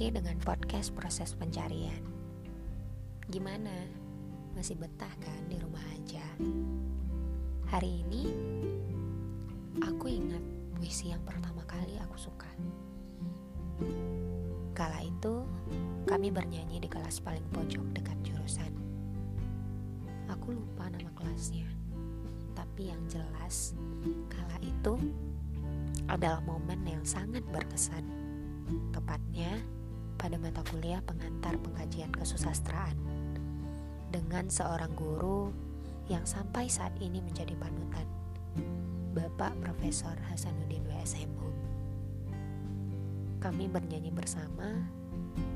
lagi dengan podcast proses pencarian. Gimana? Masih betah kan di rumah aja? Hari ini aku ingat puisi yang pertama kali aku suka. Kala itu kami bernyanyi di kelas paling pojok dekat jurusan. Aku lupa nama kelasnya. Tapi yang jelas kala itu adalah momen yang sangat berkesan tepatnya pada mata kuliah pengantar pengkajian kesusastraan dengan seorang guru yang sampai saat ini menjadi panutan Bapak Profesor Hasanuddin WSM Kami bernyanyi bersama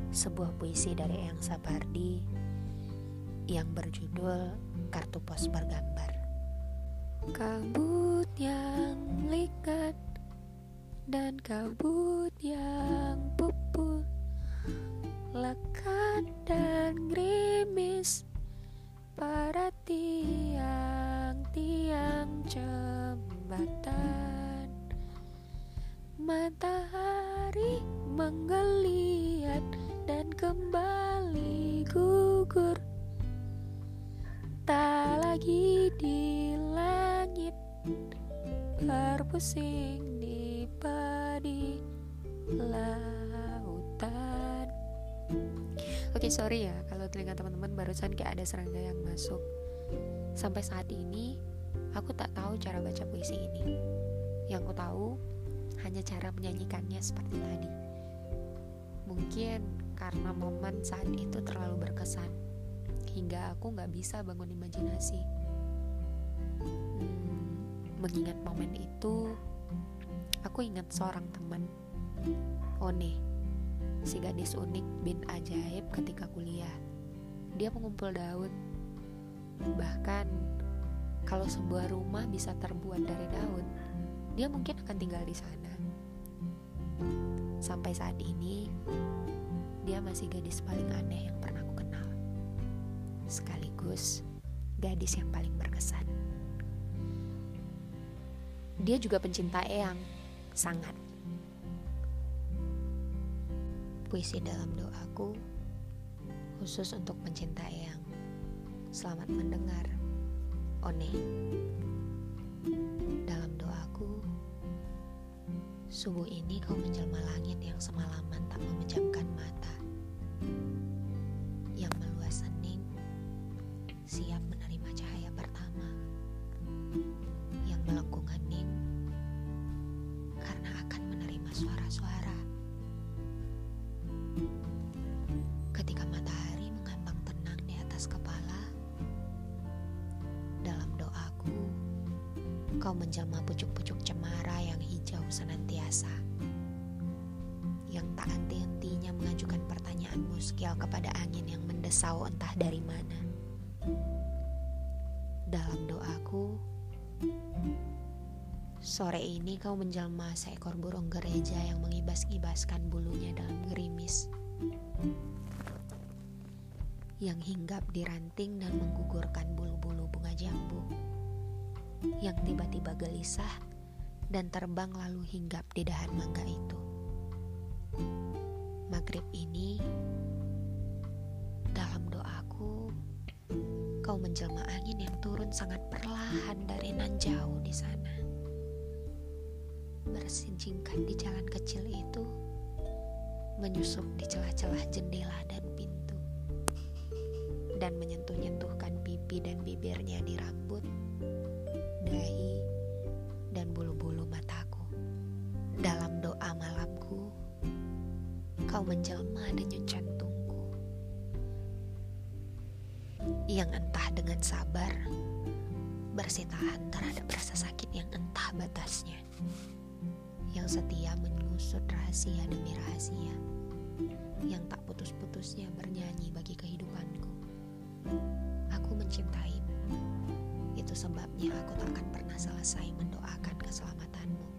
sebuah puisi dari Eyang Sapardi yang berjudul Kartu Pos Bergambar. Kabut yang likat dan kabut yang pupul lekat dan gerimis pada tiang-tiang jembatan. Matahari menggeliat dan kembali gugur. Tak lagi di langit berpusing di lautan Oke sorry ya kalau telinga teman-teman barusan kayak ada serangga yang masuk. Sampai saat ini aku tak tahu cara baca puisi ini. Yang aku tahu hanya cara menyanyikannya seperti tadi. Mungkin karena momen saat itu terlalu berkesan Hingga aku gak bisa bangun imajinasi. Hmm, Mengingat momen itu Aku ingat seorang teman, One, si gadis unik bin ajaib ketika kuliah. Dia mengumpul daun. Bahkan, kalau sebuah rumah bisa terbuat dari daun, dia mungkin akan tinggal di sana. Sampai saat ini, dia masih gadis paling aneh yang pernah aku kenal. Sekaligus gadis yang paling berkesan. Dia juga pencinta Eyang sangat. Puisi dalam doaku khusus untuk pencinta yang selamat mendengar. One. Dalam doaku, subuh ini kau menjelma langit yang semalaman tak memejamkan mata. Kau menjelma pucuk-pucuk cemara yang hijau senantiasa. Yang tak henti-hentinya mengajukan pertanyaan muskial kepada angin yang mendesau entah dari mana. Dalam doaku, Sore ini kau menjelma seekor burung gereja yang mengibas-ibaskan bulunya dalam gerimis. Yang hinggap di ranting dan menggugurkan bulu-bulu bunga jambu. Yang tiba-tiba gelisah dan terbang lalu hinggap di dahan mangga itu. Maghrib ini, dalam doaku, kau menjelma angin yang turun sangat perlahan dari nan jauh di sana bersinjingkan di jalan kecil itu, menyusup di celah-celah jendela dan pintu, dan menyentuh-nyentuhkan pipi dan bibirnya di rambut, kau menjelma denyut jantungku, yang entah dengan sabar bersitahan terhadap rasa sakit yang entah batasnya yang setia mengusut rahasia demi rahasia, yang tak putus-putusnya bernyanyi bagi kehidupanku. Aku mencintaimu, itu sebabnya aku tak akan pernah selesai mendoakan keselamatanmu.